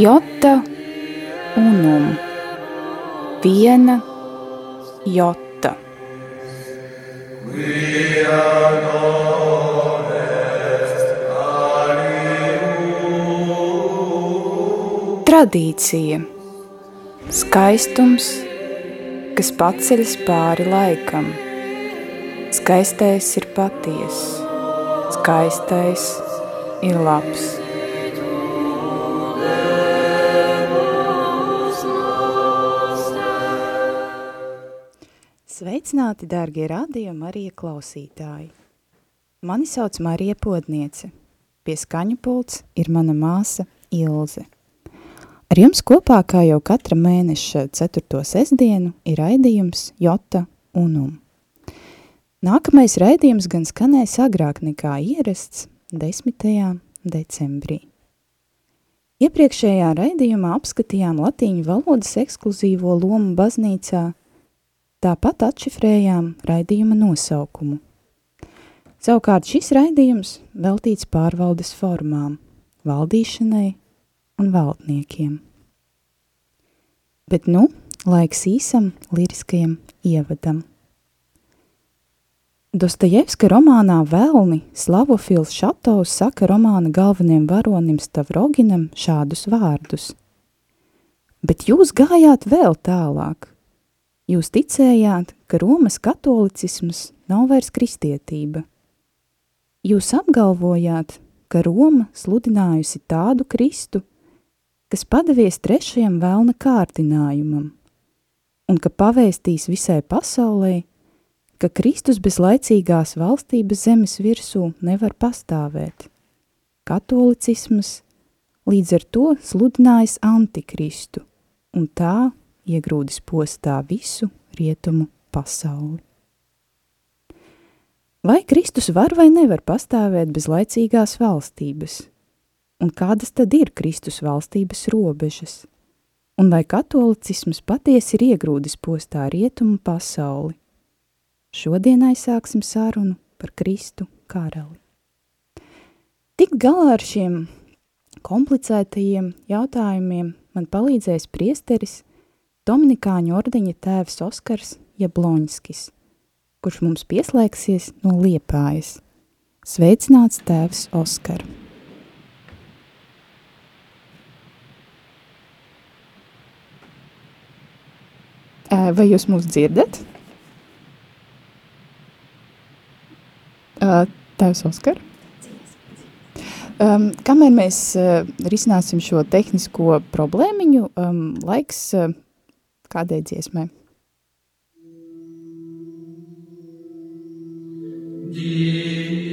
Jota unum. Viena jota. Tradīcija. Skaistums, kas paceļas pāri laikam. Skaistais ir patiess, skaistais ir labs. Sveicināti, dārgie radio Marija klausītāji! Mani sauc Marija Podniece. Pie skaņu pults ir mana māsa Ilze. Ar jums kopā, kā jau katra mēneša 4. sestdienu, ir raidījums Jota Unum. Nākamais raidījums gan skanēs agrāk nekā ierasts 10. decembrī. Iepriekšējā raidījumā apskatījām latīņu valodas ekskluzīvo lomu baznīcā – Tāpat atšifrējām raidījuma nosaukumu. Savukārt šis raidījums veltīts pārvaldes formām, valdīšanai un valdniekiem. Bet nu, laiks īsam liriskajam ievadam. Dostojevska romānā Velni Slavofils Šatovs saka romāna galvenajam varonim Stavroginam šādus vārdus. Bet jūs gājāt vēl tālāk – Jūs ticējāt, ka Romas katolicisms nav vairs kristietība. Jūs apgalvojāt, ka Roma sludinājusi tādu Kristu, kas padavies trešajam vēlna kārtinājumam, un ka pavēstīs visai pasaulē, ka Kristus bez laicīgās valstības zemes virsū nevar pastāvēt. Katolicisms līdz ar to sludinājis antikristu, un tā iegrūdis postā visu rietumu pasauli. Vai Kristus var vai nevar pastāvēt bez laicīgās valstības? Un kādas tad ir Kristus valstības robežas? Un vai katolicisms patiesi ir iegrūdis postā rietumu pasauli? Šodien aizsāksim sarunu par Kristu karali. Tik galā ar šiem komplicētajiem jautājumiem man palīdzēs priesteris Dominikāņu ordeņa tēvs Oskars Jabloņskis, kurš mums pieslēgsies no Liepājas. Sveicināts tēvs Oskar! Vai jūs mūs dzirdat? Tēvs Oskar? Um, kamēr mēs uh, risināsim šo tehnisko problēmiņu, um, laiks uh, kādai dziesmai. Dievs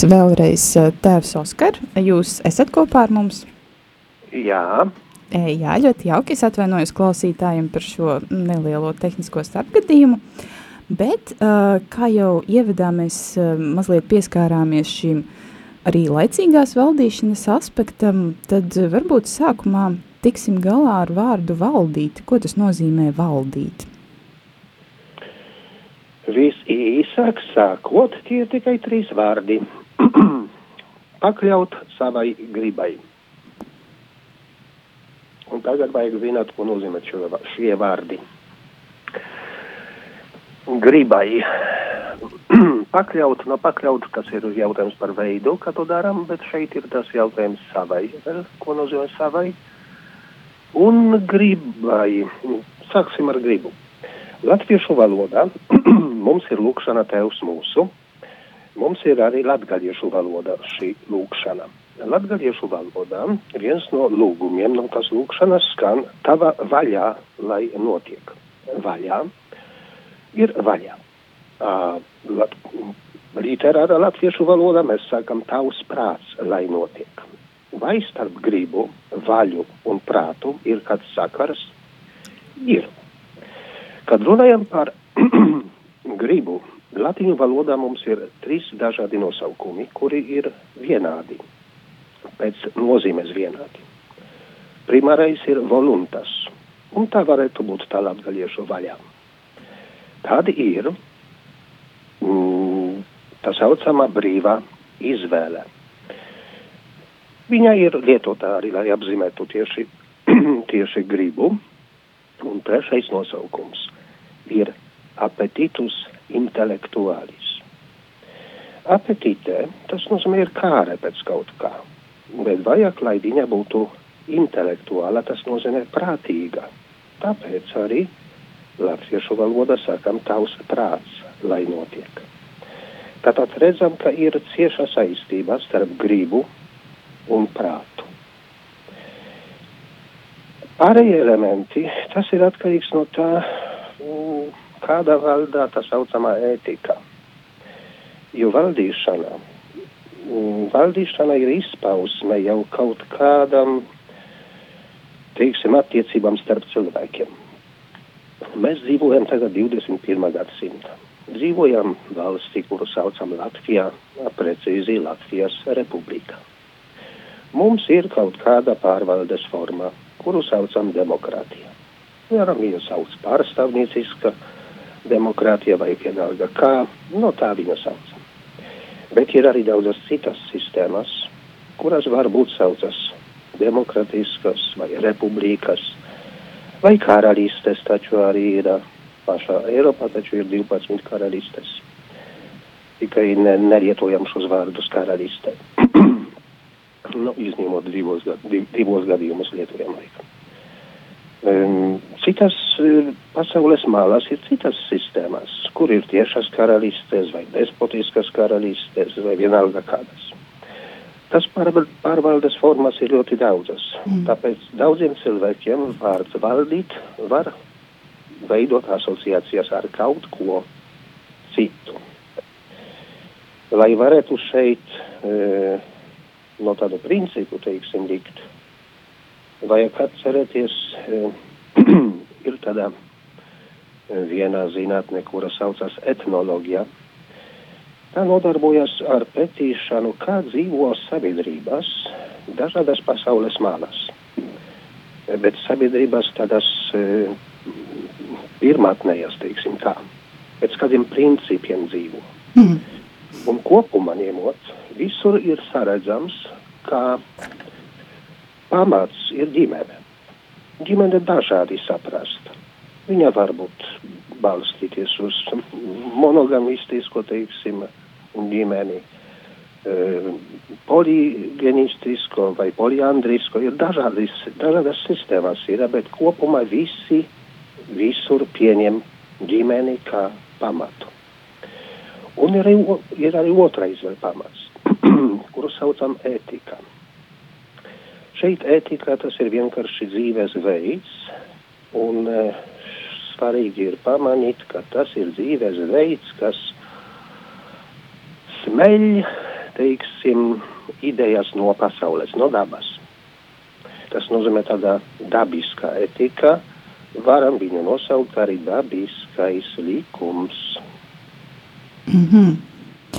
Sveicināts vēlreiz tēvs Oskar. Jūs esat kopā ar mums? Jā. Jā, ļoti jauki. Es atvainojos klausītājiem par šo nelielo tehnisko starpgadījumu. Bet, kā jau ievadā, mēs mazliet pieskārāmies šim arī laicīgās valdīšanas aspektam, tad varbūt sākumā tiksim galā ar vārdu valdīt. Ko tas nozīmē valdīt? Visīsāk sākot, tie ir tikai trīs vārdi. Pakļaut savai gribai. Un tagad vajag zināt, ko nozīmē šo, šie vārdi. Gribai. pakļaut, no pakļaut, tas ir jautājums par veidu, kā to darām, bet šeit ir tas jautājums savai. Ko nozīmē savai? Un gribai. Sāksim ar gribu. Latviešu valodā mums ir lūkšana Tevs mūsu. Mums ir arī latgaliešu valoda šī lūkšana. Latgaliešu valodā viens no lūgumiem no tas lūkšanas skan tava vaļā, lai notiek. Vaļā ir vaļā. Uh, lat, literārā latviešu valodā mēs sakam tavs prāts, lai notiek. Vai starp gribu, vaļu un prātu ir kāds sakars? Ir. Kad runājam par gribu, latīņu valodā mums ir trīs dažādi nosaukumi, kuri ir vienādi, pēc nozīmes vienādi. Primārais ir voluntas, un tā varētu būt tā latgaliešu vaļā. Tādi ir mm, tā saucamā brīvā izvēle. Viņa ir lietotā arī, lai apzīmētu tieši, tieši gribu. Un trešais nosaukums ir apetitus intelektuālis. Apetite, tas nozīmē ir kāre pēc kaut kā, bet vajag, lai viņa būtu intelektuāla, tas nozīmē prātīga. Tāpēc arī latviešu valodā sakam tavs prāts, lai notiek. Tātad redzam, ka ir cieša saistība starp gribu un prātu. Pārējie elementi, tas ir atkarīgs no tā, kādā valdā tā saucamā ētika. Jo valdīšana, mm, valdīšana ir izpausme jau kaut kādam, teiksim, attiecībām starp cilvēkiem. Mēs dzīvojam tagad 21. gadsimtā. Dzīvojam valstī, kuru saucam Latvijā, precīzi Latvijas republika. Mums ir kaut kāda pārvaldes forma, kuru saucam demokrātija. Varam sauc pārstāvnieciska demokrātija vai vienalga kā, no tā viņa saucam. Bet ir arī daudzas citas sistēmas, kuras varbūt saucas demokratiskas vai republikas vai karalistes, taču arī ir pašā Eiropā, taču ir 12 karalistes. Tikai ne, nelietojam šos vārdus karalistē. nu, izņemot divos, divos gadījumus lietojam laikam. Um, citas uh, pasaules malās ir citas sistēmas, kur ir tiešas karalistes vai despotiskas karalistes vai vienalga kādas. Tas pārvaldes formas ir ļoti daudzas. Mm. Tāpēc daudziem cilvēkiem vārds valdīt var veidot asociācijas ar kaut ko citu. Lai varētu šeit e, no tādu principu, teiksim, likt, vajag atcerēties, e, ir tāda viena zinātne, kura saucas etnoloģija. Tā nodarbojas ar pētīšanu, kā dzīvo sabiedrības dažādas pasaules malās. Bet sabiedrības tādas e, pirmātnējās, teiksim tā, pēc kādiem principiem dzīvo. Mm. Un kopumā ņemot, visur ir saredzams, ka pamats ir ģimene. Ģimene dažādi saprast. Viņa var būt balstīties uz monogamistisko, teiksim, ģimeni, e, poligenistisko vai poliandrisko, ir dažādas, dažādas sistēmas, ir, bet kopumā visi visur pieņem ģimeni kā pamatu. Un ir, ir arī otrais vēl pamats, kuru saucam ētika. Šeit ētika tas ir vienkārši dzīves veids, un e, svarīgi ir pamanīt, ka tas ir dzīves veids, kas smeļ, teiksim, idejas no pasaules, no dabas. Tas nozīmē tādā dabiskā etika, varam viņu nosaukt arī dabiskais likums. Mm -hmm.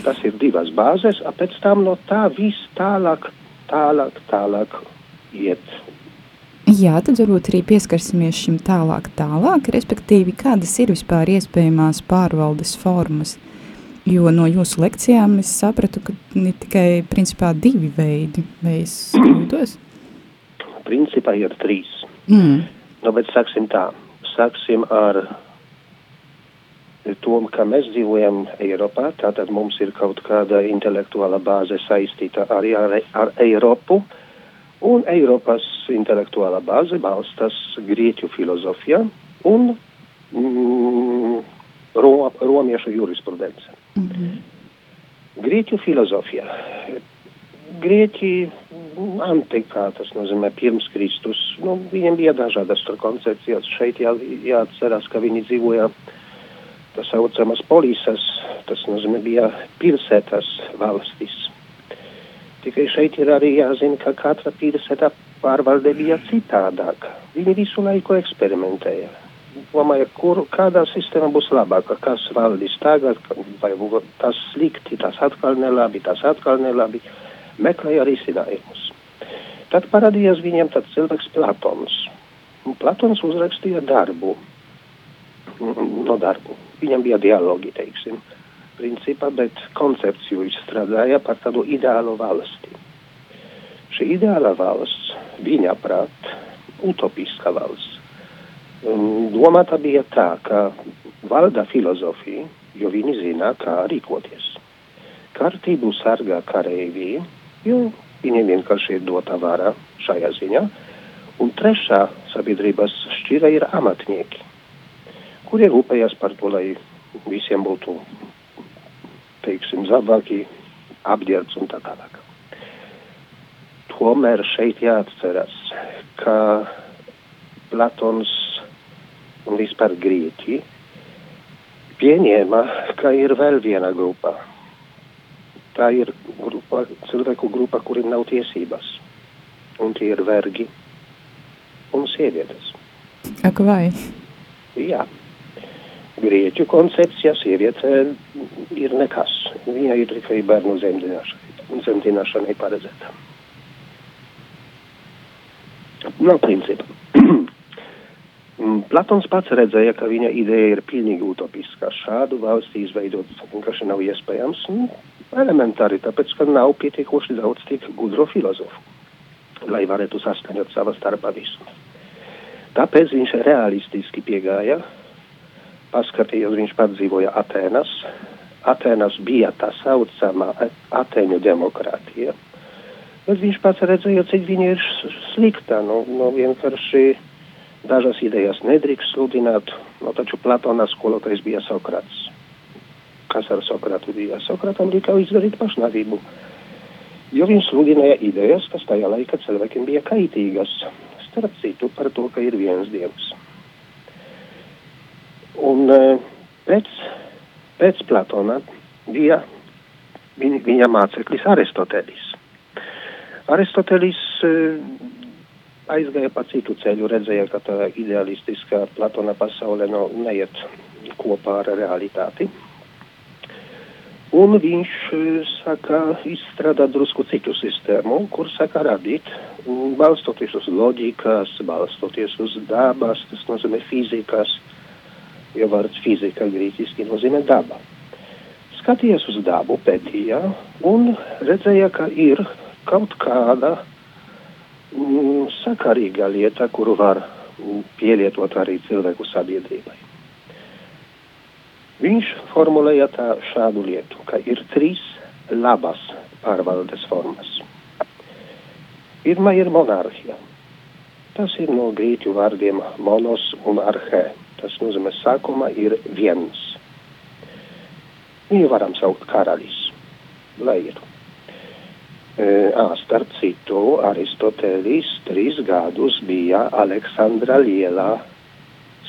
Tas ir divas bāzes, un pēc tam no tā viss tālāk, tālāk, tālāk iet. Jā, tad varbūt arī pieskarsimies šim tālāk, tālāk, respektīvi, kādas ir vispār iespējamās pārvaldes formas. Jo no jūsu lekcijām es sapratu, ka ir tikai principā divi veidi, vai es kļūdos? Principā ir trīs. Mm. Nu, bet sāksim tā. Sāksim ar to, ka mēs dzīvojam Eiropā, tātad mums ir kaut kāda intelektuāla bāze saistīta arī ar, ar Eiropu, un Eiropas intelektuāla bāze balstas grieķu filozofijā un mm, ro, romiešu jurisprudence. Mm -hmm. Grieķu filozofija. Grieķi antikā, tas nozīmē pirms Kristus. Nu, viņiem bija dažādas koncepcijas. Šeit jā, jāatcerās, ka viņi dzīvoja tā saucamas polisas, tas nozīmē bija pilsētas valstis. Tikai šeit ir arī jāzina, ka katra pilsēta pārvalde bija citādāka. Viņi visu laiku eksperimentēja. Domāju, kur, kādā sistēma būs labāka, kas valdīs tagad, vai tas slikti, tas atkal nelabi, tas atkal nelabi. Meklēja risinājumus. Tad parādījās viņiem tāds cilvēks Platons. Un Platons uzrakstīja darbu, no darbu. Viņam bija dialogi, teiksim, principā, bet koncepciju izstrādāja par tādu ideālu valsti. Šī ideāla valsts, viņa prāt, utopiska valsts, domāta bija tā, ka valda filozofija, jo viņi zina, kā rīkoties. Kārtību sargā kareivī, jo Viņiem vienkārši ir dota vara šajā ziņā. Un trešā sabiedrības šķira ir amatnieki, kuri rūpējas par to, lai visiem būtu, teiksim, zabaki, apģērbts un tā tālāk. Tomēr šeit jāatceras, ka Platons un vispār Grieķi pieņēma, ka ir vēl viena grupa tā ir grupa, cilvēku grupa, kuriem nav tiesības. Un tie ir vergi un sievietes. Ak vai? Jā. Grieķu koncepcija sieviete ir nekas. Viņa ir tikai bērnu zemdināšanai paredzēta. Nav principa. Platons pats redzēja, ka viņa ideja ir pilnīgi utopiska. Šādu valsti izveidot vienkārši nav iespējams. Elementāri, tāpēc, ka nav pietiekoši daudz tik gudro filozofu, lai varētu saskaņot savā starpā visu. Tāpēc viņš realistiski piegāja, paskatījās, viņš pats dzīvoja Atēnas. Atēnas bija tā saucamā Atēņu demokrātija. Bet viņš pats redzēja, cik viņa ir slikta. Nu, nu vienkārši dažas idejas nedrīkst sludināt, no taču Platona skolotājs bija Sokrats kas ar Sokratu bija. Sokratam lika izdarīt pašnāvību, jo viņš sludināja idejas, kas tajā laikā cilvēkiem bija kaitīgas. Starp citu par to, ka ir viens dievs. Un pēc, pēc Platona bija viņa, viņa māceklis Aristotelis. Aristotelis aizgāja pa citu ceļu, redzēja, ka tā idealistiskā Platona pasaule no, neiet kopā ar realitāti. Un viņš saka izstrādāt drusku citu sistēmu, kur saka radīt, balstoties uz loģikas, balstoties uz dabas, tas nozīmē fizikas, jo vārds fizika grieķiski nozīmē daba. Skatījās uz dabu, pētīja un redzēja, ka ir kaut kāda mm, sakarīga lieta, kuru var pielietot arī cilvēku sabiedrībai. Viņš formulēja tā šādu lietu, ka ir trīs labas pārvaldes formas. Pirmā ir monarhija. Tas ir no grieķu vārdiem monos un arhē. Tas nozīmē sākumā ir viens. Viņu varam saukt karalis, lai ir. E, starp citu, Aristotelis trīs gadus bija Aleksandra lielā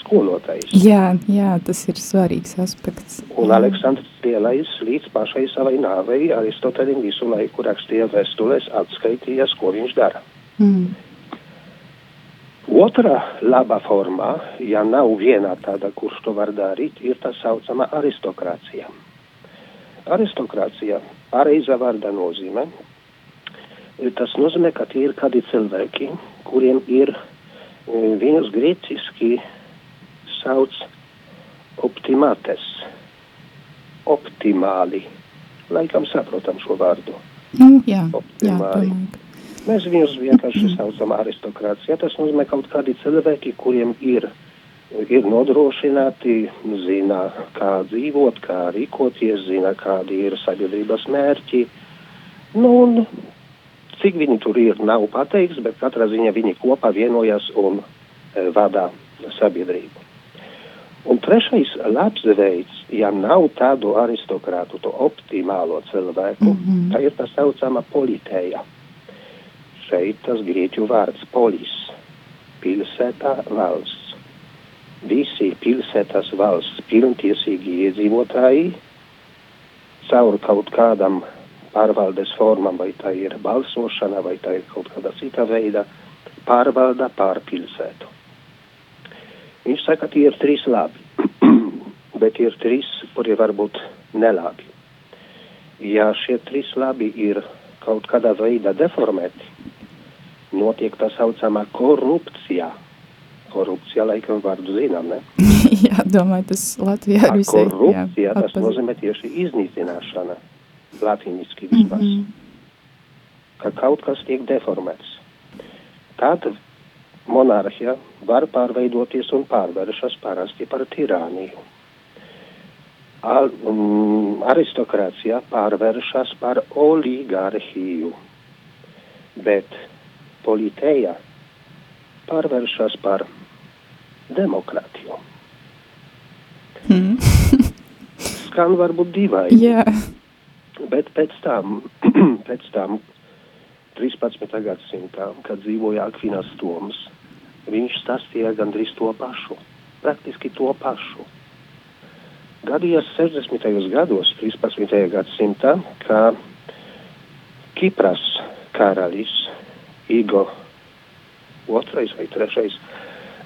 skolotais. Jā, jā, tas ir svarīgs aspekts. Un Aleksandrs Lielais līdz pašai savai nāvei Aristotelim visu laiku rakstīja vēstulēs, atskaitījies, ko viņš dara. Mm. Otra laba formā, ja nav viena tāda, kurš to var darīt, ir tā saucama aristokrācija. Aristokrācija, pareiza vārda nozīme, tas nozīmē, ka tie ir kādi cilvēki, kuriem ir viņus grieķiski sauc optimates, optimāli. Laikam saprotam šo vārdu. Nu, jā, jā, Optimāli. domāju, ka Mēs viņus vienkārši saucam aristokrācijā. Tas nozīmē kaut kādi cilvēki, kuriem ir, ir nodrošināti, zina, kā dzīvot, kā rīkoties, zina, kādi ir sabiedrības mērķi. Nu, un cik viņi tur ir, nav pateikts, bet katrā ziņā viņi kopā vienojas un e, vada sabiedrību. Un trešais labs veids, ja nav tādu aristokrātu, to optimālo cilvēku, mm. -hmm. tā ir tā saucama politeja. Šeit tas grieķu vārds polis, pilsētā valsts. Visi pilsētas valsts pilntiesīgi iedzīvotāji caur kaut kādam pārvaldes formam, vai tā ir balsošana, vai tā ir kaut kāda cita veida, pārvalda pār pilsētu. Viņš saka, tie ir trīs labi, bet ir trīs, kuri var būt nelabi. Ja šie trīs labi ir kaut kādā veidā deformēti, notiek tā saucamā korupcija. Korupcija laikam vārdu zinām, ne? jā, domāju, tas Latvijā Tā ir visai. korupcija, tas atpazīt. nozīmē tieši iznīcināšana, latīniski vismaz. Mm Mhm. ka kaut kas tiek deformēts. Tad monarhija var pārveidoties un pārvēršas parasti par tirāniju. Al, um, aristokrācija pārvēršas par oligarhiju, bet politeja pārvēršas par demokrātiju. Mhm. Skan varbūt dīvaini. Jā, Bet pēc tam, pēc tam 13. gadsimtā, kad dzīvoja Akvinas Toms, viņš stāstīja gandrīz to pašu, praktiski to pašu. Gadījās 60. gados, 13. gadsimtā, ka Kipras karalis Igo otrais vai trešais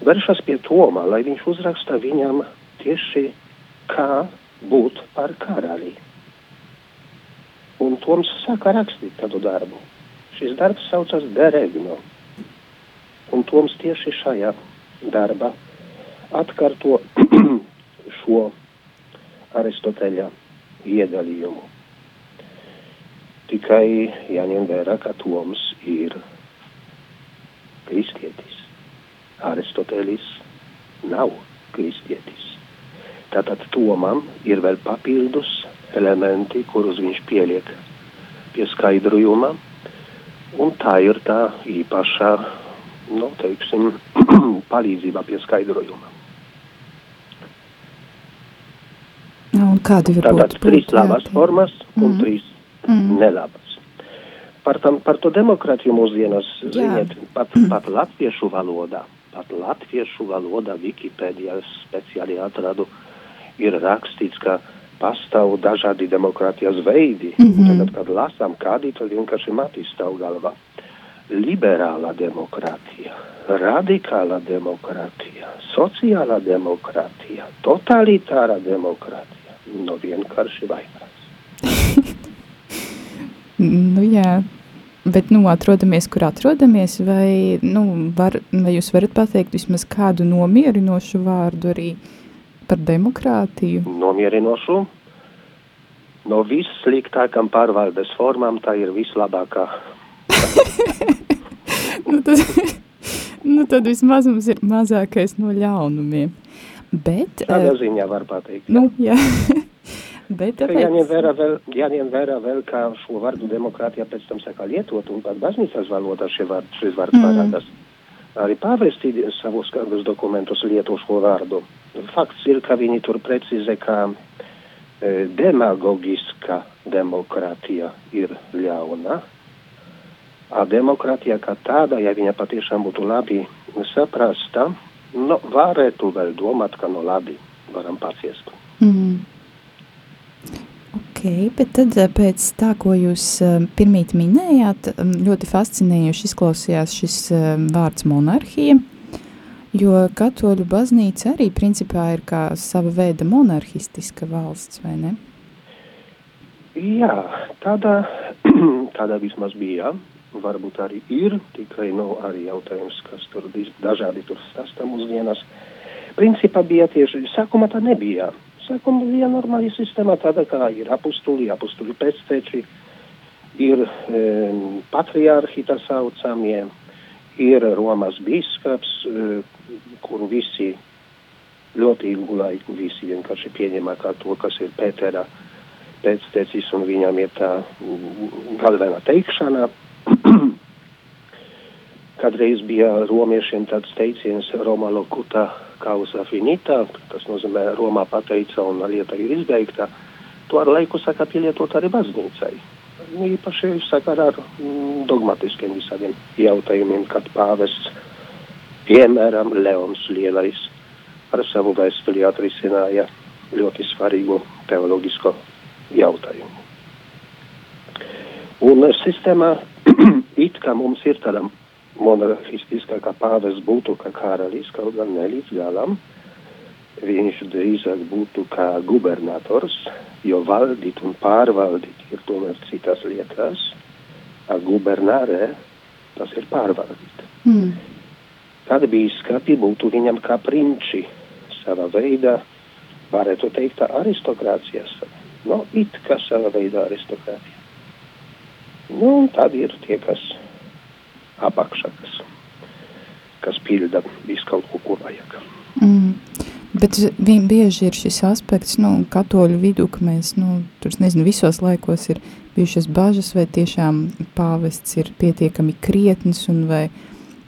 vēršas pie Toma, lai viņš uzraksta viņam tieši kā būt par karali. Un Toms sāka rakstīt tādu darbu. Šis darbs saucas Deregno. Un Toms tieši šajā darbā atkārto šo Aristoteļa iedalījumu. Tikai jāņem vērā, ka Toms ir kristietis. Aristotelis nav kristietis. Tātad Tomam ir vēl papildus elementi, kurus viņš pieliek pie skaidrojuma, un tā ir tā īpašā, nu, teiksim, palīdzība pie skaidrojuma. un kādi var Tātad būt? trīs būt, labas jā, formas un Mhm. trīs Mhm. nelabas. Par, tam, par to demokrātiju mūsdienas, Jā. ziniet, pat, pat latviešu valodā, pat latviešu valodā Wikipēdijā speciāli atradu, ir rakstīts, ka pastāv dažādi demokrātijas veidi. Mhm. Tagad, kad lasām kādi, tad vienkārši matīs stāv galvā. Liberāla demokrātija, radikāla demokrātija, sociāla demokrātija, totalitāra demokrātija. Nu, vienkārši vairāk. Nu, jā, bet nu, atrodamies, kur atrodamies, vai, nu, var, vai jūs varat pateikt vismaz kādu nomierinošu vārdu arī par demokrātiju? nomierinošu. No vissliktākām pārvaldes formām tā ir vislabākā. Nu, tad, nu, tad vismaz mums ir mazākais no ļaunumiem. Bet, Tādā eh, ziņā var pateikt. nu, jā, bet Ka Jāņem tāpēc, vērā vēl, jāņem vērā vēl, kā šo vārdu demokrātija pēc tam saka lietot, un pat baznīcas valodā šie vārdi, šis vārds Mm. mm. parādās. Arī pāvesti savos kādos dokumentus lieto šo vārdu. Fakts ir, ka viņi tur precizē, ka e, demagogiska demokrātija ir ļauna, a demokrātija kā tāda, ja viņa patiešām būtu labi saprasta, nu, varētu vēl domāt, ka no labi varam paciest. Mm. Ok, bet tad eh, pēc tā, ko jūs eh, pirmīt minējāt, mm, ļoti fascinējuši izklausījās šis eh, vārds monarhija, jo katoļu baznīca arī principā ir kā sava veida monarhistiska valsts, vai ne? Jā, tādā, tādā vismaz bija, varbūt arī ir, tikai nu, arī jautājums, kas tur dažādi tur stāsta mūsdienas. Principā bija tieši, sākumā tā nebija. Sākumā bija normāla sistēma tāda, kā ir apustuli, apustuli pēcteči, ir e, patriarhi tā saucamie, ir Romas bīskaps, e, kur visi ļoti ilgu laiku visi vienkārši pieņemā kā to, kas ir Pētera pēctecis, un viņam ir tā galvenā teikšana. Kādreiz bija romiešiem tāds teiciens Roma locuta causa finita, tas nozīmē Romā pateica un lieta ir izbeigta. To ar laiku saka pielietot arī baznīcai. Īpaši sakarā ar mm, dogmatiskiem visādiem jautājumiem, kad pāvests, piemēram, Leons Lielais ar savu vēstuli atrisināja ļoti svarīgu teoloģisko jautājumu. Un sistēmā it kā mums ir tāda monarhistiskā, kā pāvis būtu kā karalis, kaut gan ne līdz galam. Viņš drīzāk būtu kā gubernators, jo valdīt un pārvaldīt ir tomēr citas lietas. A gubernārē tas ir pārvaldīt. Mm. Tad bīskapi būtu viņam kā prinči savā veidā, varētu teikt, aristokrācijas. No, it kā savā veidā aristokrātija. Nu, un tad ir tie, kas apakšā, kas, kas pilda visu kaut ko, ko vajag. Mm. Bet bieži ir šis aspekts, nu, katoļu vidū, ka mēs, nu, tur, nezinu, visos laikos ir bijušas bažas, vai tiešām pāvests ir pietiekami krietns, un vai,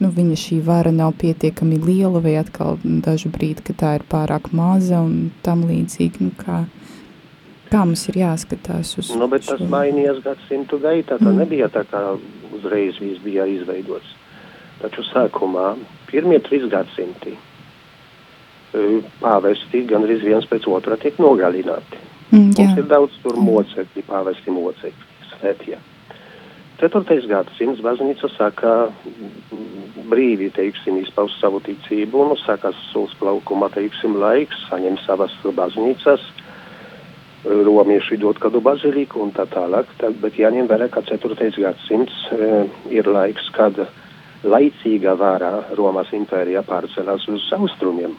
nu, viņa šī vara nav pietiekami liela, vai atkal dažu brīdi, ka tā ir pārāk maza un tam līdzīgi, nu, kā, kā mums ir jāskatās uz Nu, bet tas šo? mainījās gadsimtu gaitā, tā Mm. nebija tā kā uzreiz viss bija izveidots. Taču sākumā, pirmie trīs gadsimti, e, pāvesti gan arī viens pēc otra tiek nogalināti. Mm, jā, Mums ir daudz tur mocekļi, pāvesti mocekļi, svētie. Ceturtais gadsimts baznīca saka mm, brīvi, teiksim, izpaust savu ticību, un sākas uzplaukuma, teiksim, laiks, saņem savas baznīcas, romieši dod kādu baziliku un tā tālāk, tad, bet jāņem vērā, ka 4. gadsimts e, ir laiks, kad laicīgā vārā Romas impērija pārcelās uz austrumiem,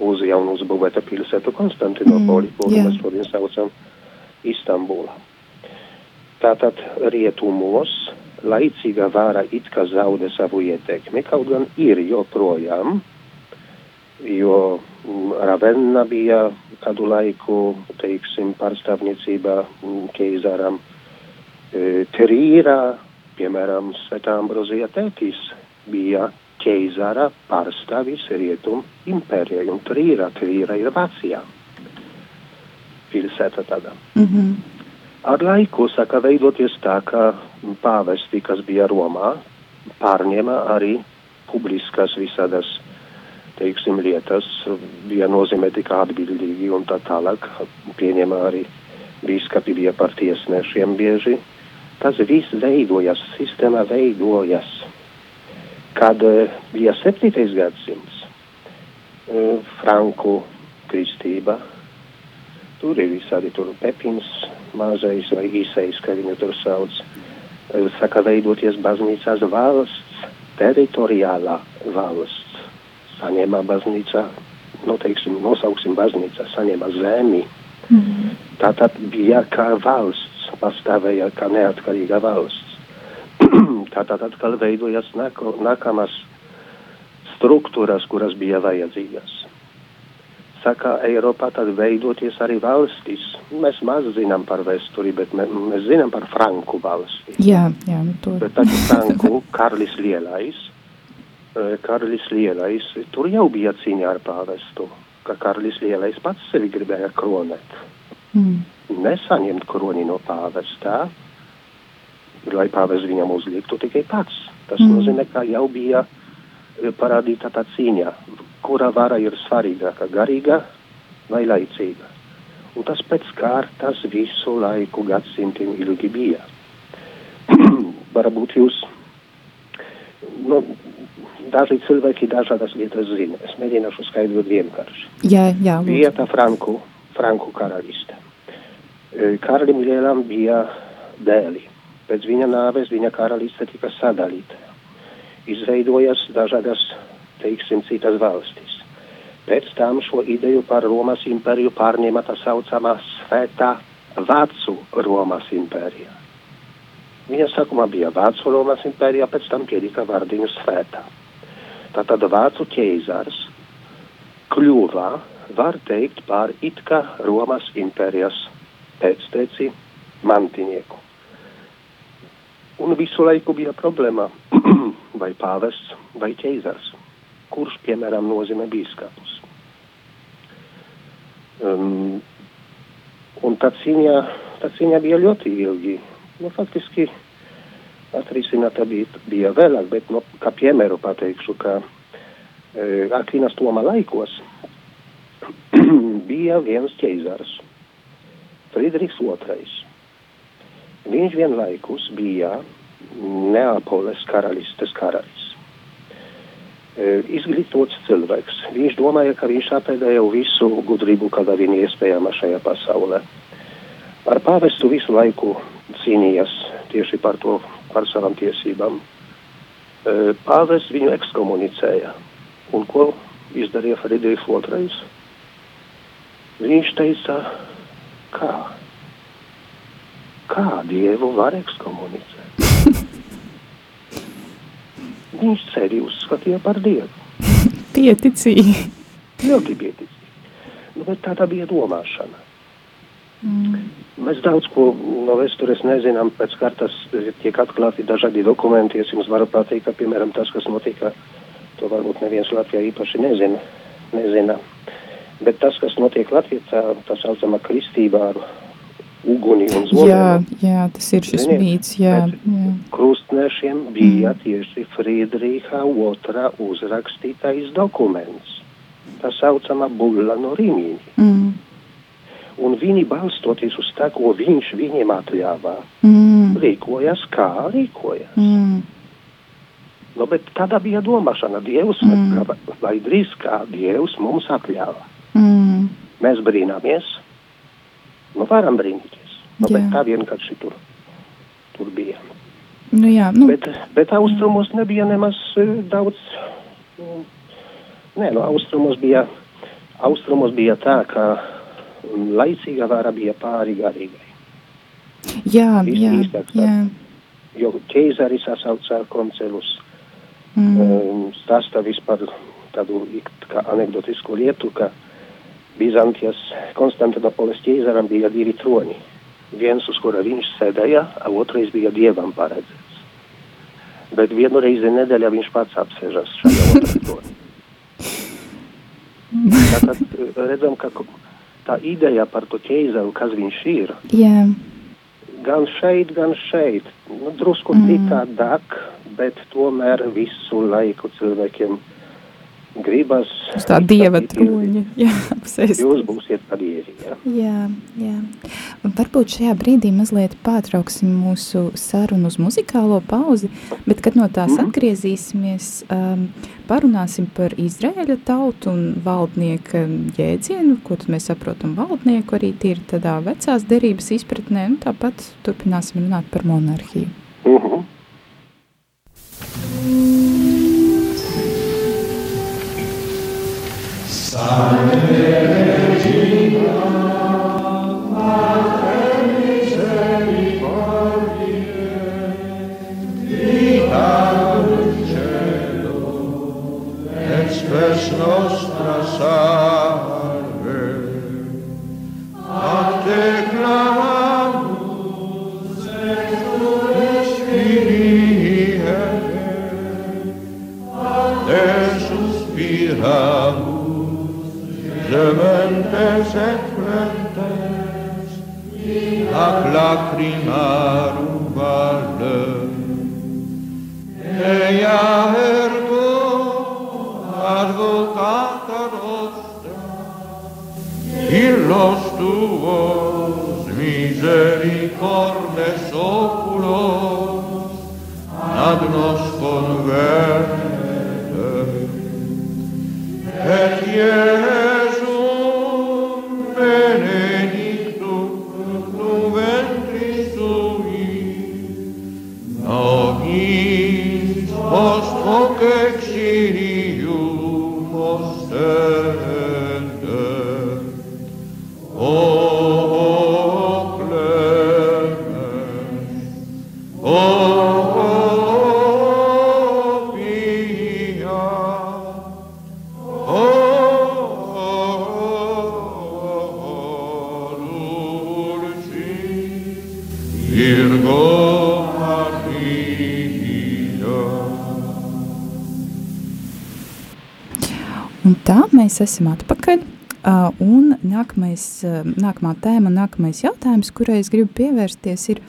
uz jaunu uzbūvēta pilsētu Konstantinopoli, Mm, kuru jā. mēs šodien saucam Istambulā. Tātad rietumos laicīgā vāra it kā zaudē savu ietekmi, kaut gan ir joprojām, jo mm, Ravenna bija kādu laiku, teiksim, pārstāvniecībā mm, keizaram. E, Trīrā, piemēram, Svētā Ambrozija tētis bija keizara pārstāvis rietum impērijai, un Trīrā, Trīrā ir Vācijā. Pilsēta tādā. mm -hmm. Ar laiku saka veidoties tā, ka pāvesti, kas bija Romā, pārņēma arī publiskas visādas, teiksim, lietas, bija nozīmēti kā atbildīgi un tā tālāk. Pieņēma arī bīskapi bija par tiesnešiem bieži. Tas viss veidojas, sistēma veidojas. Kad eh, bija septītais gadsimts, eh, Franku kristība, Tur ir visādi tur pepins, mazais vai īsais, kā viņu tur sauc. Eh, Saka veidoties baznīcās valsts, teritoriālā valsts. Saņēma baznīca, nu teiksim, nosauksim baznīca, saņēma zemi. Mm -hmm. Tātad bija kā valsts, pastāvēja kā neatkarīga valsts. Tātad atkal veidojas nāko, nākamās struktūras, kuras bija vajadzīgas. Saka, Eiropā tad veidoties arī valstis. Mēs maz zinām par vēsturi, bet mē, mēs zinām par Franku valsti. Jā, jā, to. Bet taču Franku Karlis Lielais, eh, Karlis Lielais, tur jau bija cīņa ar pāvestu, ka Karlis Lielais pats sevi gribēja kronēt. Mm. Nesaņemt kroni no pāvestā, lai pāvests viņam uzliktu tikai pats. Tas Mm. mm. nozīmē, ka jau bija eh, parādīta tā cīņa kura vara ir svarīgāka - garīga vai laicīga. Un tas pēc kārtas visu laiku gadsimtiem ilgi bija. Varbūt jūs, nu, daži cilvēki dažādas lietas zina. Es mēģināšu skaidrot vienkārši. Jā, jā. lūdzu. Bija tā Franku, Franku karaliste. E, Karalim Lielam bija dēli. Pēc viņa nāves viņa karaliste tika sadalīta. Izveidojas dažādas, teiksim, citas valstis. Pēc tam šo ideju par Romas impēriju pārņēma tā saucamā svētā Vācu Romas impērija. Viņa sākumā bija Vācu Romas impērija, pēc tam pielika vārdiņu svētā. Tātad Vācu ķeizars kļuva, var teikt, par it kā Romas impērijas pēcteci mantinieku. Un visu laiku bija problēma, vai pāvests, vai ķeizars, kurš, piemēram, nozīmē bīskapus. Um, un tā cīņa, tā cīņa bija ļoti ilgi. Nu, faktiski atrisināta bija, bija vēlāk, bet, nu, kā piemēru pateikšu, ka e, Akvinas Toma laikos bija viens ķeizars, Friedrichs II. Viņš vienlaikus bija Neapoles karalistes karalis. E, izglītots cilvēks. Viņš domāja, ka viņš apēdēja visu gudrību, kāda viņa iespējama šajā pasaulē. Ar pāvestu visu laiku cīnījās tieši par to, par savām tiesībām. E, Pāvests viņu ekskomunicēja. Un ko izdarīja Friedrichs II? Viņš teica, kā? Kā Dievu var ekskomunicēt? Viņš sevi uzskatīja par Dievu. Pieticīgi. Ļoti pieticīgi. Nu, bet tāda bija domāšana. Mm. Mēs daudz ko no vēstures nezinām, pēc kārtas tiek atklāti dažādi dokumenti. Es jums varu pateikt, ka, piemēram, tas, kas notika, to varbūt neviens Latvijā īpaši nezina. nezina. Bet tas, kas notiek Latvijā, tā, tā saucamā kristība ar uguni un zoliem. Jā, jā, tas ir šis Ziniet, mīts, jā. jā. Krustnešiem bija tieši Friedriha otrā uzrakstītais dokuments. Tā saucamā bulla no Rimīni. Mm. Un viņi balstoties uz tā, ko viņš viņiem atļāvā, Mm. rīkojas kā rīkojas. Mm. Nu, bet tāda bija domāšana. Dievs, Mm. vai drīz kā Dievs mums atļāva. Mm. Mēs brīnāmies, nu varam brīnīties. Nu, bet tā vienkārši tur, tur bija. Nu jā, nu, Bet, bet austrumos nebija nemaz eh, daudz. mm, Nē, no austrumos bija, austrumos bija tā, ka mm, laicīga vara bija pāri garīgai. jā, viss jā, īstāks jā. Jo ķeizaris sasauca koncelus. Mm. Um, stāsta vispār tādu kā anekdotisku lietu, ka Bizantijas Konstantinopoles ķeizaram bija divi troni. Viens, uz kura viņš sēdēja, a otrais bija dievam paredzēts. Bet vienu reizi nedēļā viņš pats apsēžas šajā otrā tronī. Tātad eh, redzam, ka tā ideja par to ķeizaru, kas viņš ir, Jā, gan šeit, gan šeit, nu, drusku mm. citādāk, bet tomēr visu laiku cilvēkiem gribas. uz tā dieva troņa. Jā, apsēst. Jūs būsiet par dievi, ja? Jā, jā. Un varbūt šajā brīdī mazliet pārtrauksim mūsu sarunu uz muzikālo pauzi, bet, kad no tās Mhm. atgriezīsimies, um, parunāsim par Izraēļa tautu un valdnieka jēdzienu, ko mēs saprotam valdnieku arī tīri tādā vecās derības izpratnē, un tāpat turpināsim runāt par monarhiju. Uh -huh. Espes hoc exilium mēs esam atpakaļ. Uh, un nākamais, uh, nākamā tēma, nākamais jautājums, kurai es gribu pievērsties, ir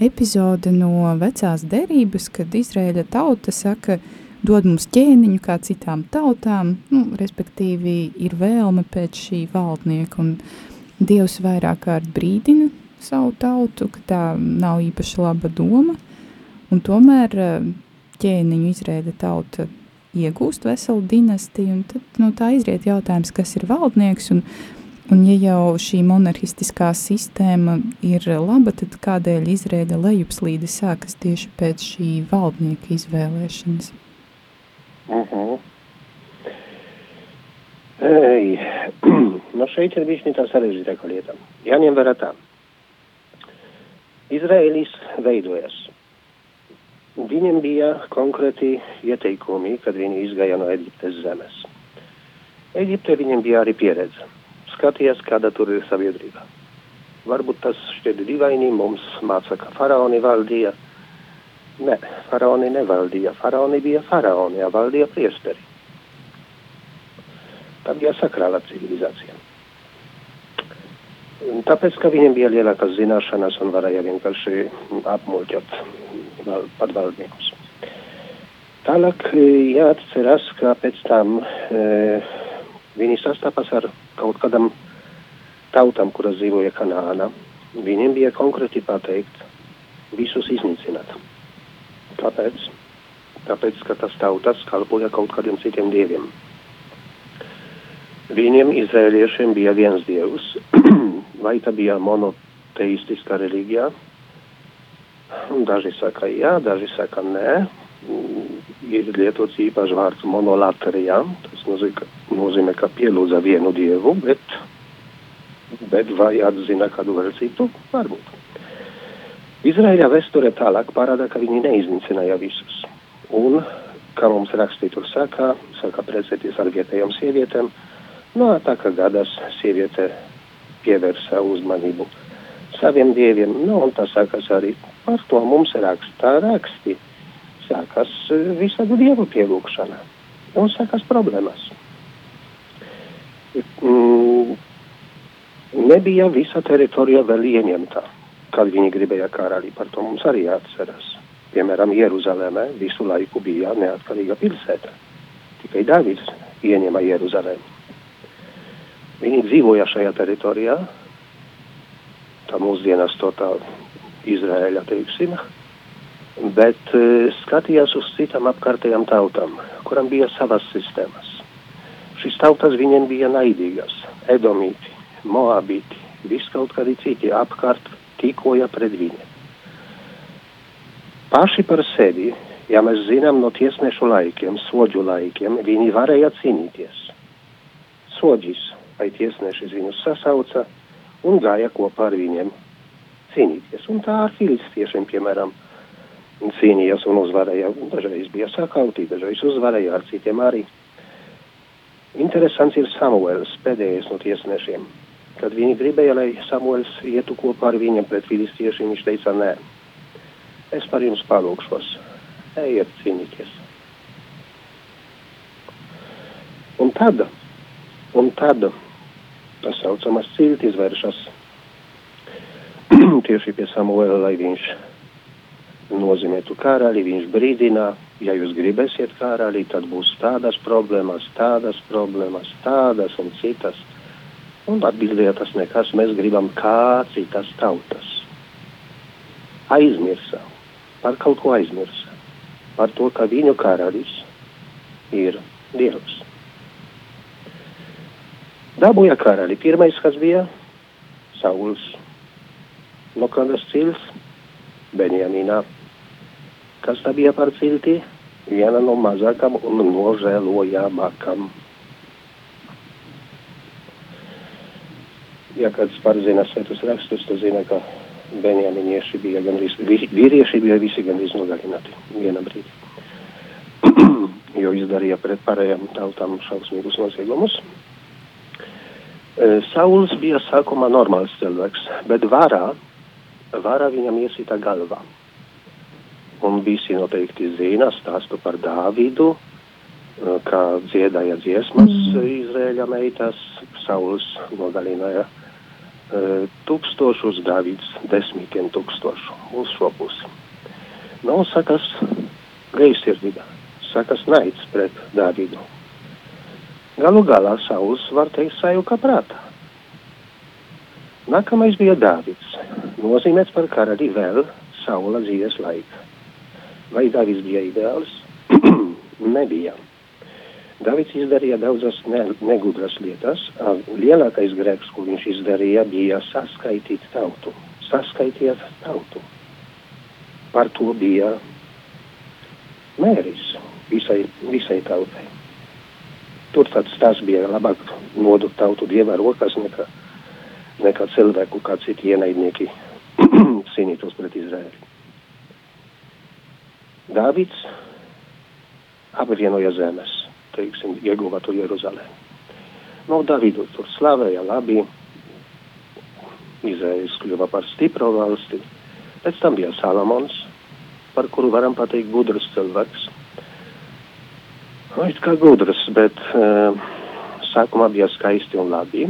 epizode no vecās derības, kad Izraēļa tauta saka, dod mums ķēniņu kā citām tautām, nu, respektīvi ir vēlme pēc šī valdnieka, un Dievs vairāk kārt brīdina savu tautu, ka tā nav īpaši laba doma, un tomēr uh, ķēniņu Izraēļa tauta iegūst veselu dinastiju, un tad no tā izriet jautājums, kas ir valdnieks, un, un ja jau šī monarhistiskā sistēma ir laba, tad kādēļ Izrēļa lejupslīde sākas tieši pēc šī valdnieka izvēlēšanas? Mhm. Ei, no šeit ir tā sarežģītāka lieta. Jāņem vērā tā. Izraēlis veidojas. Viņiem bija konkrēti ieteikumi, kad viņi izgāja no Eģiptes zemes. Eģipte viņiem bija arī pieredze. Skatījās, kāda tur ir sabiedrība. Varbūt tas šķiet dīvaini, mums māca, ka faraoni valdīja. Nē, faraoni nevaldīja. Faraoni bija faraoni, ja valdīja priesteri. Tā bija sakrāla civilizācija. Un Tāpēc, ka viņiem bija lielākas zināšanas un varēja vienkārši apmuļķot patvaldniekus. Tālāk e, jāatcerās, ka pēc tam e, viņi sastapas ar kaut kādam tautam, kuras dzīvoja Kanāna. Viņiem bija konkrēti pateikt visus iznīcināt. Kāpēc? Tāpēc, ka tas tautas kalpoja kaut kādiem citiem dieviem. Viņiem, izrēliešiem, bija viens dievs, vai tā bija monoteistiskā reliģija. Daži saka jā, daži saka nē. Mm, Ir lietots īpašs vārds monolatrija. Tas nozīmē, ka, nozīmē, ka pielūdza vienu dievu, bet, bet vai atzina kādu vēl citu? Varbūt. Izraēļa vēsture tālāk parāda, ka viņi neiznīcināja visus. Un, kā mums rakstīt tur saka, saka precēties ar vietējām sievietēm, no tā kā gadās sieviete pievērsa uzmanību saviem dieviem, nu, un tas sākas arī par to mums rakstā raksti. Sākas eh, visādu dievu pielūgšana un sākas problēmas. Mm, nebija visa teritorija vēl ieņemta, kad viņi gribēja karali, par to mums arī jāatceras. Piemēram, Jeruzaleme visu laiku bija neatkarīga pilsēta. Tikai Dāvids ieņēma Jeruzalemi. Viņi dzīvoja šajā teritorijā, tā mūsdienās to tā Izraēļa, teiksim, bet e, skatījās uz citām apkārtējām tautām, kurām bija savas sistēmas. Šīs tautas viņiem bija naidīgas, edomīti, moabīti, viss kaut kādi citi apkārt tīkoja pret viņiem. Paši par sevi, ja mēs zinām no tiesnešu laikiem, soģu laikiem, viņi varēja cīnīties. Soģis vai tiesneši viņus sasauca un gāja kopā ar viņiem cīnīties. Un tā ar filistiešiem, piemēram, cīnījās un uzvarēja. Dažreiz bija sakauti, dažreiz uzvarēja ar citiem arī. Interesants ir Samuels, pēdējais no tiesnešiem. Kad viņi gribēja, lai Samuels ietu kopā ar viņiem pret filistiešiem, viņš teica, nē, es par jums palūkšos, ejiet cīnīties. Un tad, un tad, tā saucamās ciltis vēršas tieši pie Samuela, lai viņš nozīmētu karali, viņš brīdina, ja jūs gribēsiet karali, tad būs tādas problēmas, tādas problēmas, tādas un citas. Un atbildēja tas nekas, mēs gribam kā citas tautas. Aizmirsa, par kaut ko aizmirsa, par to, ka viņu karalis ir Dievs. Dabūja karali. Pirmais, kas bija Sauls, no kādas cils, Benjamīnā. Kas tā bija par cilti? Viena no mazākām un nožēlojamākām. Ja kāds pārzina svētus rakstus, tad zina, ka benjaminieši bija gandrīz, vīrieši bija visi gandrīz nogalināti vienā brīdī. jo izdarīja pret pārējām tautām šausmīgus noziegumus. E, Sauls bija sākumā normāls cilvēks, bet varā, varā viņam iesita galvā. Un visi noteikti zina stāstu par Dāvidu, e, kā dziedāja dziesmas mm. Izrēļa meitas, Sauls nogalināja uh, tūkstošus, Dāvids desmitiem tūkstošu uz šo pusi. Nav sakas greizsirdība, sakas naids pret Dāvidu. Galu galā Sauls var teikt sajūka prātā. Nākamais bija Dāvids, nozīmēts par karali vēl Saula dzīves laika. Vai Dāvids bija ideāls? Nebija. Davids izdarīja daudzas ne, negudras lietas. Lielākais grēks, ko viņš izdarīja, bija saskaitīt tautu. Saskaitiet tautu. Par to bija mēris visai, visai tautai. Tur tāds tas bija labāk nodot tautu dieva rokas nekā, nekā cilvēku, kā citi ienaidnieki cīnītos pret Izraēlu. Dāvids apvienoja zemes teiksim, ieguva tur Jeruzalēm. Nu, Davidu tur slavēja labi, Izraels kļuva par stipro valsti. Pēc tam bija Salamons, par kuru varam pateikt gudrs cilvēks. Nu, it kā gudrs, bet uh, sākumā bija skaisti un labi.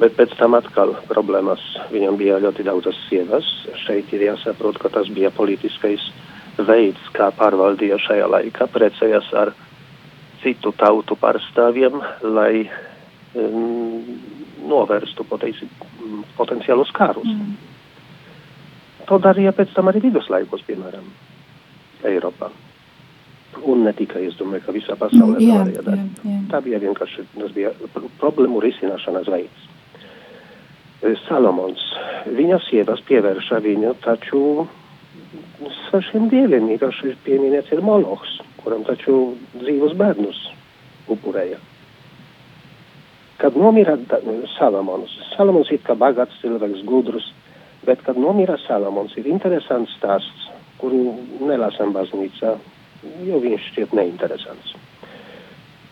Bet pēc tam atkal problēmas. Viņam bija ļoti daudzas sievas. Šeit ir jāsaprot, ka tas bija politiskais uh, veids, kā pārvaldīja šajā laikā, precējas ar citu tautu pārstāvjiem, lai um, novērstu potenci potenciālus karus. Mm. To darīja pēc tam arī viduslaikos, piemēram, Eiropā. Un ne tikai, es domāju, ka visā pasaulē jā, varēja darīt. Jā, jā. Tā bija vienkārši, tas bija problēmu risināšanas veids. Salomons, viņa sievas pievērša viņu, taču svešiem dieviem. Īpaši pieminēts ir Molohs, kuram taču dzīvus bērnus upurēja. Kad nomira Salamons, Salamons ir kā bagāts cilvēks, gudrs, bet kad nomira Salamons, ir interesants stāsts, kuru nelasam baznīcā, jo viņš šķiet neinteresants.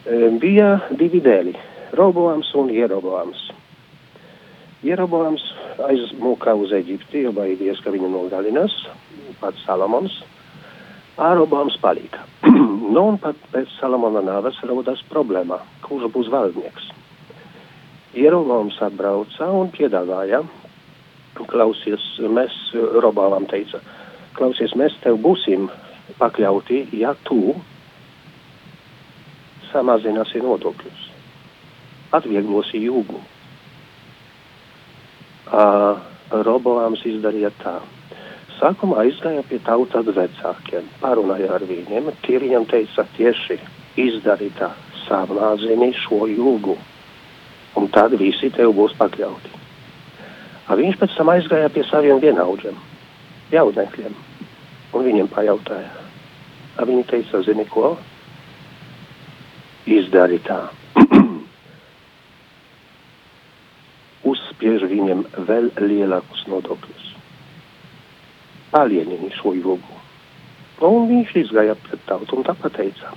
E, bija divi dēļi - Roboams un Jeroboams. Jeroboams aizmuka uz Eģipti, jo baidījās, ka viņu nogalinās, pats Salamons, Ārobams palika. nu, un pat pēc Salamona nāves rodas problēma, kurš būs valdnieks. Ierobams atbrauca un piedāvāja, klausies, mēs, Robāvam teica, klausies, mēs tev būsim pakļauti, ja tu samazināsi nodokļus, atvieglosi jūgu. Uh, Robāms izdarīja tā sākumā aizgāja pie tautas vecākiem, parunāja ar viņiem. Tie viņam teica tieši izdarītā samazini šo jūgu, un tad visi tev būs pakļauti. A viņš pēc tam aizgāja pie saviem vienaudžiem, jaunekļiem, un viņiem pajautāja. A viņi teica, zini ko? Izdari tā. Uzspiež viņiem vēl lielākus nodokļus alienini šo jogu. Nu, un viņš izgāja pret tautu un tā pateica.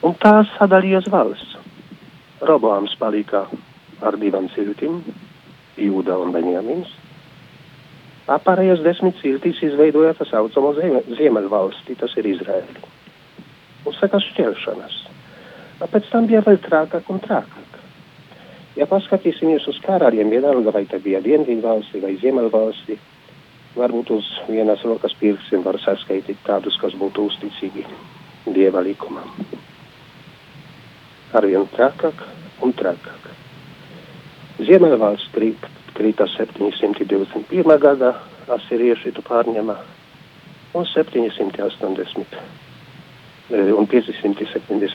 Un tā sadalījās valsts. Roboams palika ar divām ciltīm, Jūda un Benjamins. Pārējās desmit ciltīs izveidoja tā saucamo Ziemeļvalsti, tas ir Izraēli. Un sakas šķelšanas. Pēc tam bija vēl trākāk un trākāk. Ja paskatīsimies uz karāriem, vienalga vai tā bija Dienvidvalsti vai Ziemeļvalsti, varbūt uz vienas rokas pirkstiem var saskaitīt tādus, kas būtu uzticīgi dieva likumam. Arvien trakāk un trakāk. Ziemeļvalsts krīt, krīta 721. gada, asirieši tu pārņema, un 780 e, un 578.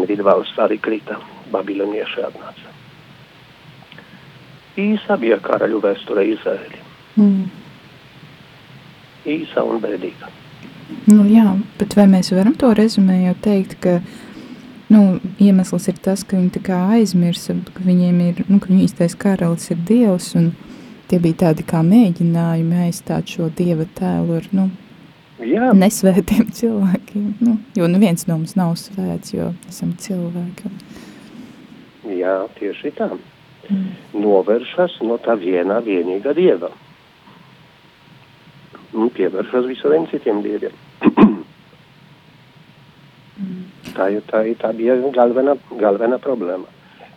Dienvidu valsts arī krita, babilonieši atnāca. Īsa bija karaļu vēsture Izraēļi. Mm. Īsa un bēdīga. Nu, jā, bet vai mēs varam to rezumējot teikt, ka nu, iemesls ir tas, ka viņi tā kā aizmirsa, ka viņiem ir, nu, ka viņu īstais karalis ir Dievs, un tie bija tādi kā mēģinājumi aizstāt šo Dieva tēlu ar, nu, Jā, nesvētiem cilvēkiem, nu, jo neviens no mums nav svēts, jo esam cilvēki. jā, tieši tā. Novēršas no tā vienā vienīgā dieva. Un pievēršas visiem citiem dieviem. tā, ir- tā, ir- tā bija galvenā, galvenā problēma.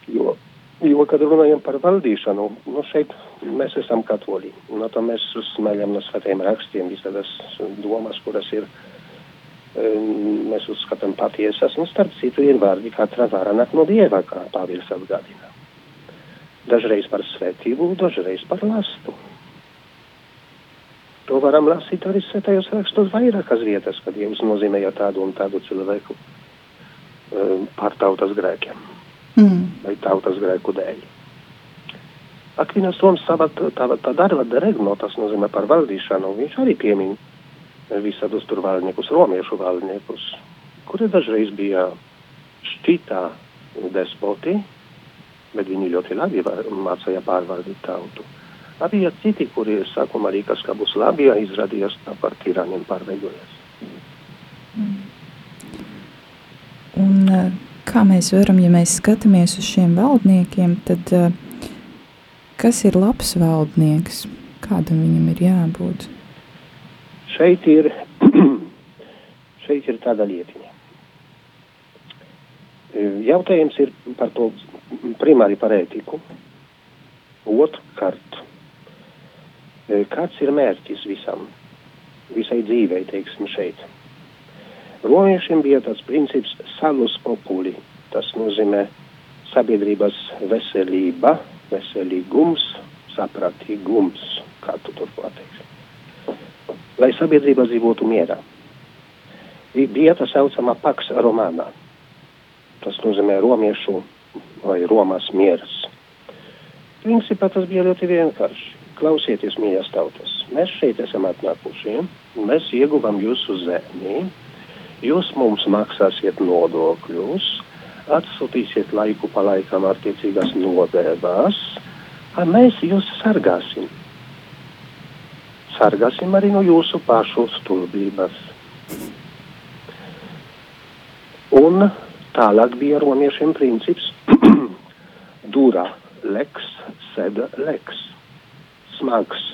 Jo, jo, kad runājam par valdīšanu, nu šeit mēs esam katoļi. No to mēs uzsmeļam no svētiem rakstiem visādas domas, kuras ir, em, mēs uzskatām patiesas. Un starp citu ir vārdi, katra vara nāk no dieva, kā Pāvils atgādina. Dažreiz par svētību, dažreiz par lastu. To varam lasīt arī svētajos rakstos vairākas vietas, kad Dievs nozīmēja tādu un tādu cilvēku um, par tautas grēkiem Mm. vai tautas grēku dēļ. Akvinas Toms savā tā, tā darba deregno, tas nozīmē par valdīšanu, viņš arī piemin visādus tur valdniekus, romiešu valdniekus, kuri dažreiz bija šķitā despoti, bet viņi ļoti labi mācīja pārvaldīt tautu. Arī citi, kuri sākumā rīkas, ka būs labi, izrādījās par tiraniem pārveidojas. Un eh, kā mēs varam, ja mēs skatāmies uz šiem valdniekiem, tad eh, kas ir labs valdnieks? Kādam viņam ir jābūt? Šeit ir, šeit ir tāda lietiņa. Jautājums ir par to primāri par ētiku. Otrkārt, kāds ir mērķis visam, visai dzīvei, teiksim, šeit. Romiešiem bija tāds princips salus populi. Tas nozīmē sabiedrības veselība, veselīgums, sapratīgums, kā tu tur pateiksi lai sabiedrība dzīvotu mierā. Bija tā saucamā Pax Romāna. Tas nozīmē romiešu vai Romas miers. Principā tas bija ļoti vienkārši. Klausieties, mīļās tautas, mēs šeit esam atnākuši, mēs ieguvam jūsu zemi, jūs mums maksāsiet nodokļus, atsūtīsiet laiku pa laikam attiecīgas nodevas, a mēs jūs sargāsim sargāsim arī no jūsu pašu stulbības. Un tālāk bija romiešiem princips dura leks, sed leks. Smags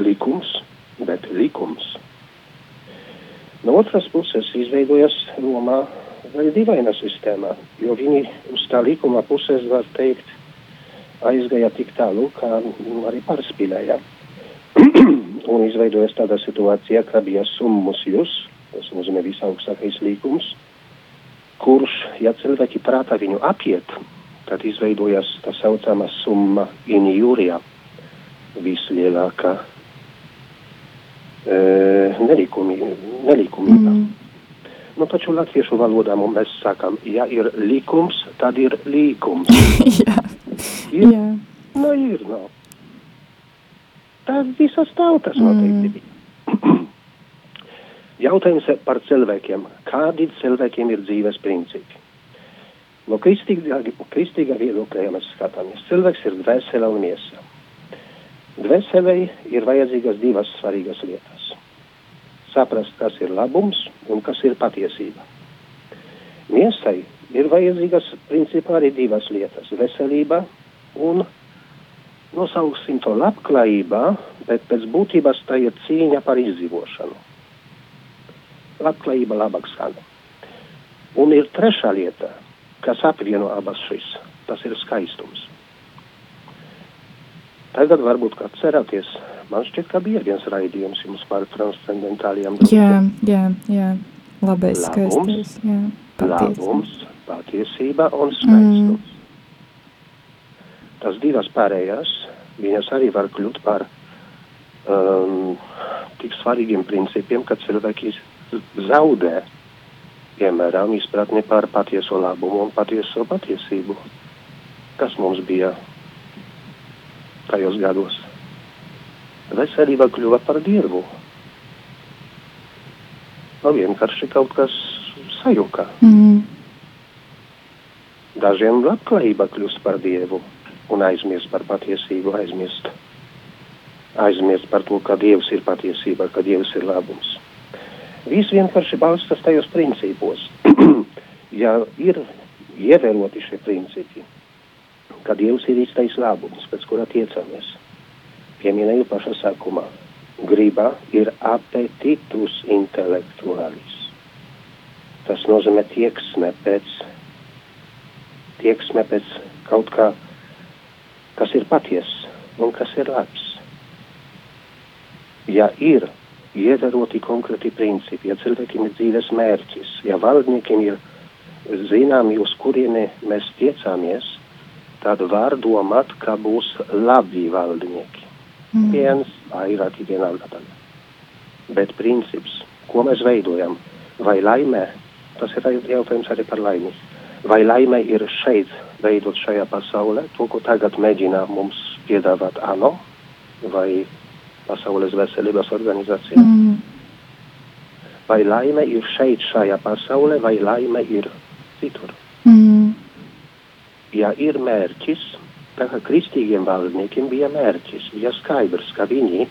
likums, bet likums. No otras puses izveidojas Romā vēl dīvaina sistēma, jo viņi uz tā likuma puses, var teikt, aizgāja tik tālu, kā nu, arī pārspīlēja un izveidojas tāda situācija, ka bija summus jus, tas nozīmē visaugstākais līgums, kurš, ja cilvēki prātā viņu apiet, tad izveidojas tā saucamā summa injūrija, vislielākā e, nelikumi, nelikumība. Mm. Nu, taču latviešu valodā mēs sakam, ja ir likums, tad ir līkums. jā, Ir, jā. nu, ir, nu. Tā visas tautas noteikti bija. Jautājums par cilvēkiem. Kādi cilvēkiem ir dzīves principi? No kristīgā, kristīgā viedokļa, ja mēs skatāmies, cilvēks ir dvēsele un miesa. Dvēselei ir vajadzīgas divas svarīgas lietas. Saprast, kas ir labums un kas ir patiesība. Miesai ir vajadzīgas principā arī divas lietas - veselība un nosauksim to labklājībā, bet pēc būtības tā ir cīņa par izdzīvošanu. Labklājība labāk skan. Un ir trešā lieta, kas apvieno abas šīs. Tas ir skaistums. Tagad varbūt kā cerāties, man šķiet, ka bija viens raidījums jums par transcendentāliem Jā, jā, jā. Labais, Labums. skaistais. Jā. labums, patiesība un skaistums. Mm. Tas divas pārējās, viņas arī var kļūt par um, tik svarīgiem principiem, ka cilvēki zaudē, piemēram, izpratni par patieso labumu un patieso patiesību. Kas mums bija tajos gados? Veselība kļuva par dievu. Nu, vienkārši kaut kas sajuka. Mm. Dažiem labklājība kļūst par dievu un aizmirst par patiesību, aizmirst. Aizmirst par to, ka dievs ir patiesība, ka dievs ir labums. Viss vienkārši balstās tajos principos. ja ir ievēroti šie principi, ka dievs ir īstais labums, pēc kura tiecamies, pieminēju pašā sākumā, griba ir apetitus intelektuālis. Tas nozīmē tieksme pēc, tieksme pēc kaut kā, kas ir patiesa un kas ir labs. Ja ir ievēroti konkrēti principi, ja cilvēkiem ir dzīves mērķis, ja valdniekiem ir zināmi, uz kurieni mēs tiecāmies, tad var domāt, ka būs labi valdnieki. Mm. Viens, vairāki vienalga tagad. Bet princips, ko mēs veidojam, vai laimē, tas ir jautājums arī par laimi. Vai laime ir šeit veidot šajā pasaulē, to, ko tagad mēģina mums piedāvāt ANO vai Pasaules veselības organizācija? Mm. Vai laime ir šeit šajā pasaulē, vai laime ir citur? Mm. Ja ir mērķis, Tā kā kristīgiem valdniekiem bija mērķis, bija skaidrs, ka viņi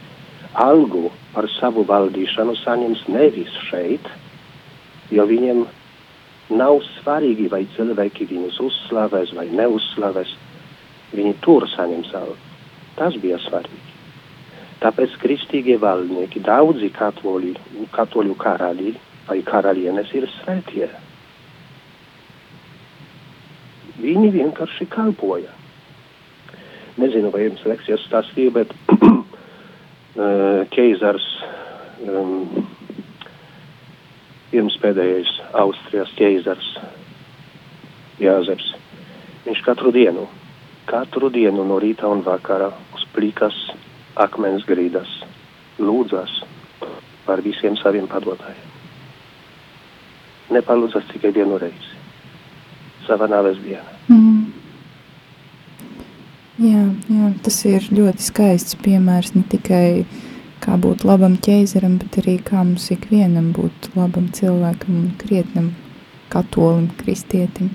algu par savu valdīšanu saņems nevis šeit, jo viņiem nav svarīgi, vai cilvēki viņus uzslavēs vai neuzslavēs. Viņi tur saņems algu. Tas bija svarīgi. Tāpēc kristīgie valdnieki, daudzi katoļi, katoļu karaļi vai karalienes ir svētie. Viņi vienkārši kalpoja nezinu, vai jums lekcijas stāstīja, bet ķeizars, um, pirms pēdējais Austrijas ķeizars Jāzeps, viņš katru dienu, katru dienu no rīta un vakara uz plikas akmens grīdas lūdzas par visiem saviem padotājiem. Nepalūdzas tikai vienu reizi, savā nāves dienā. Mm. Jā, jā, tas ir ļoti skaists piemērs ne tikai kā būt labam ķēzaram, bet arī kā mums ikvienam būt labam cilvēkam un krietnam katolim, kristietim.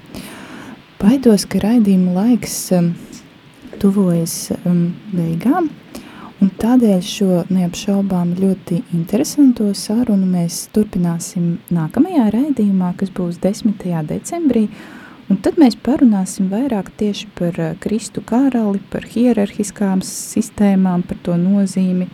Baidos, ka raidījuma laiks um, tuvojas um, beigām, un tādēļ šo neapšaubām ļoti interesanto sarunu mēs turpināsim nākamajā raidījumā, kas būs 10. decembrī, Un tad mēs parunāsim vairāk tieši par uh, Kristu karali, par hierarhiskām sistēmām, par to nozīmi.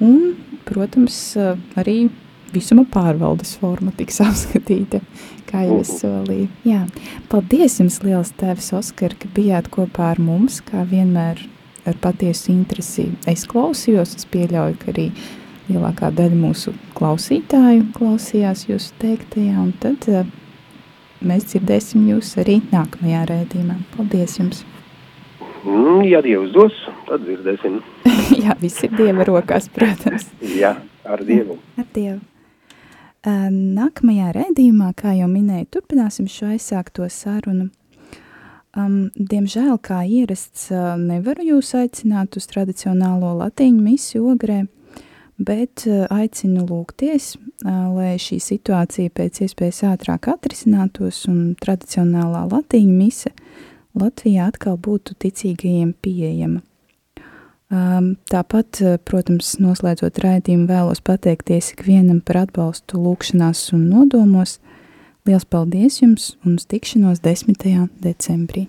Un, protams, uh, arī visuma pārvaldes forma tiks apskatīta, kā jau es solīju. Jā. Paldies jums liels, tēvis Oskar, ka bijāt kopā ar mums, kā vienmēr ar patiesu interesi. Es klausījos, es pieļauju, ka arī lielākā daļa mūsu klausītāju klausījās jūsu teiktajā, un tad uh, mēs dzirdēsim jūs arī nākamajā rēdījumā. Paldies jums! Mm, ja Dievs dos, tad dzirdēsim. Jā, viss ir Dieva rokās, protams. Jā, ar Dievu. Ar Dievu. Nākamajā rēdījumā, kā jau minēju, turpināsim šo aizsākto sarunu. Um, diemžēl, kā ierasts, nevaru jūs aicināt uz tradicionālo latīņu misiju ogrē, bet aicinu lūgties, lai šī situācija pēc iespējas ātrāk atrisinātos un tradicionālā latīņu mise Latvijā atkal būtu ticīgajiem pieejama. Tāpat, protams, noslēdzot raidījumu, vēlos pateikties ikvienam par atbalstu lūkšanās un nodomos. Liels paldies jums un uz tikšanos 10. decembrī!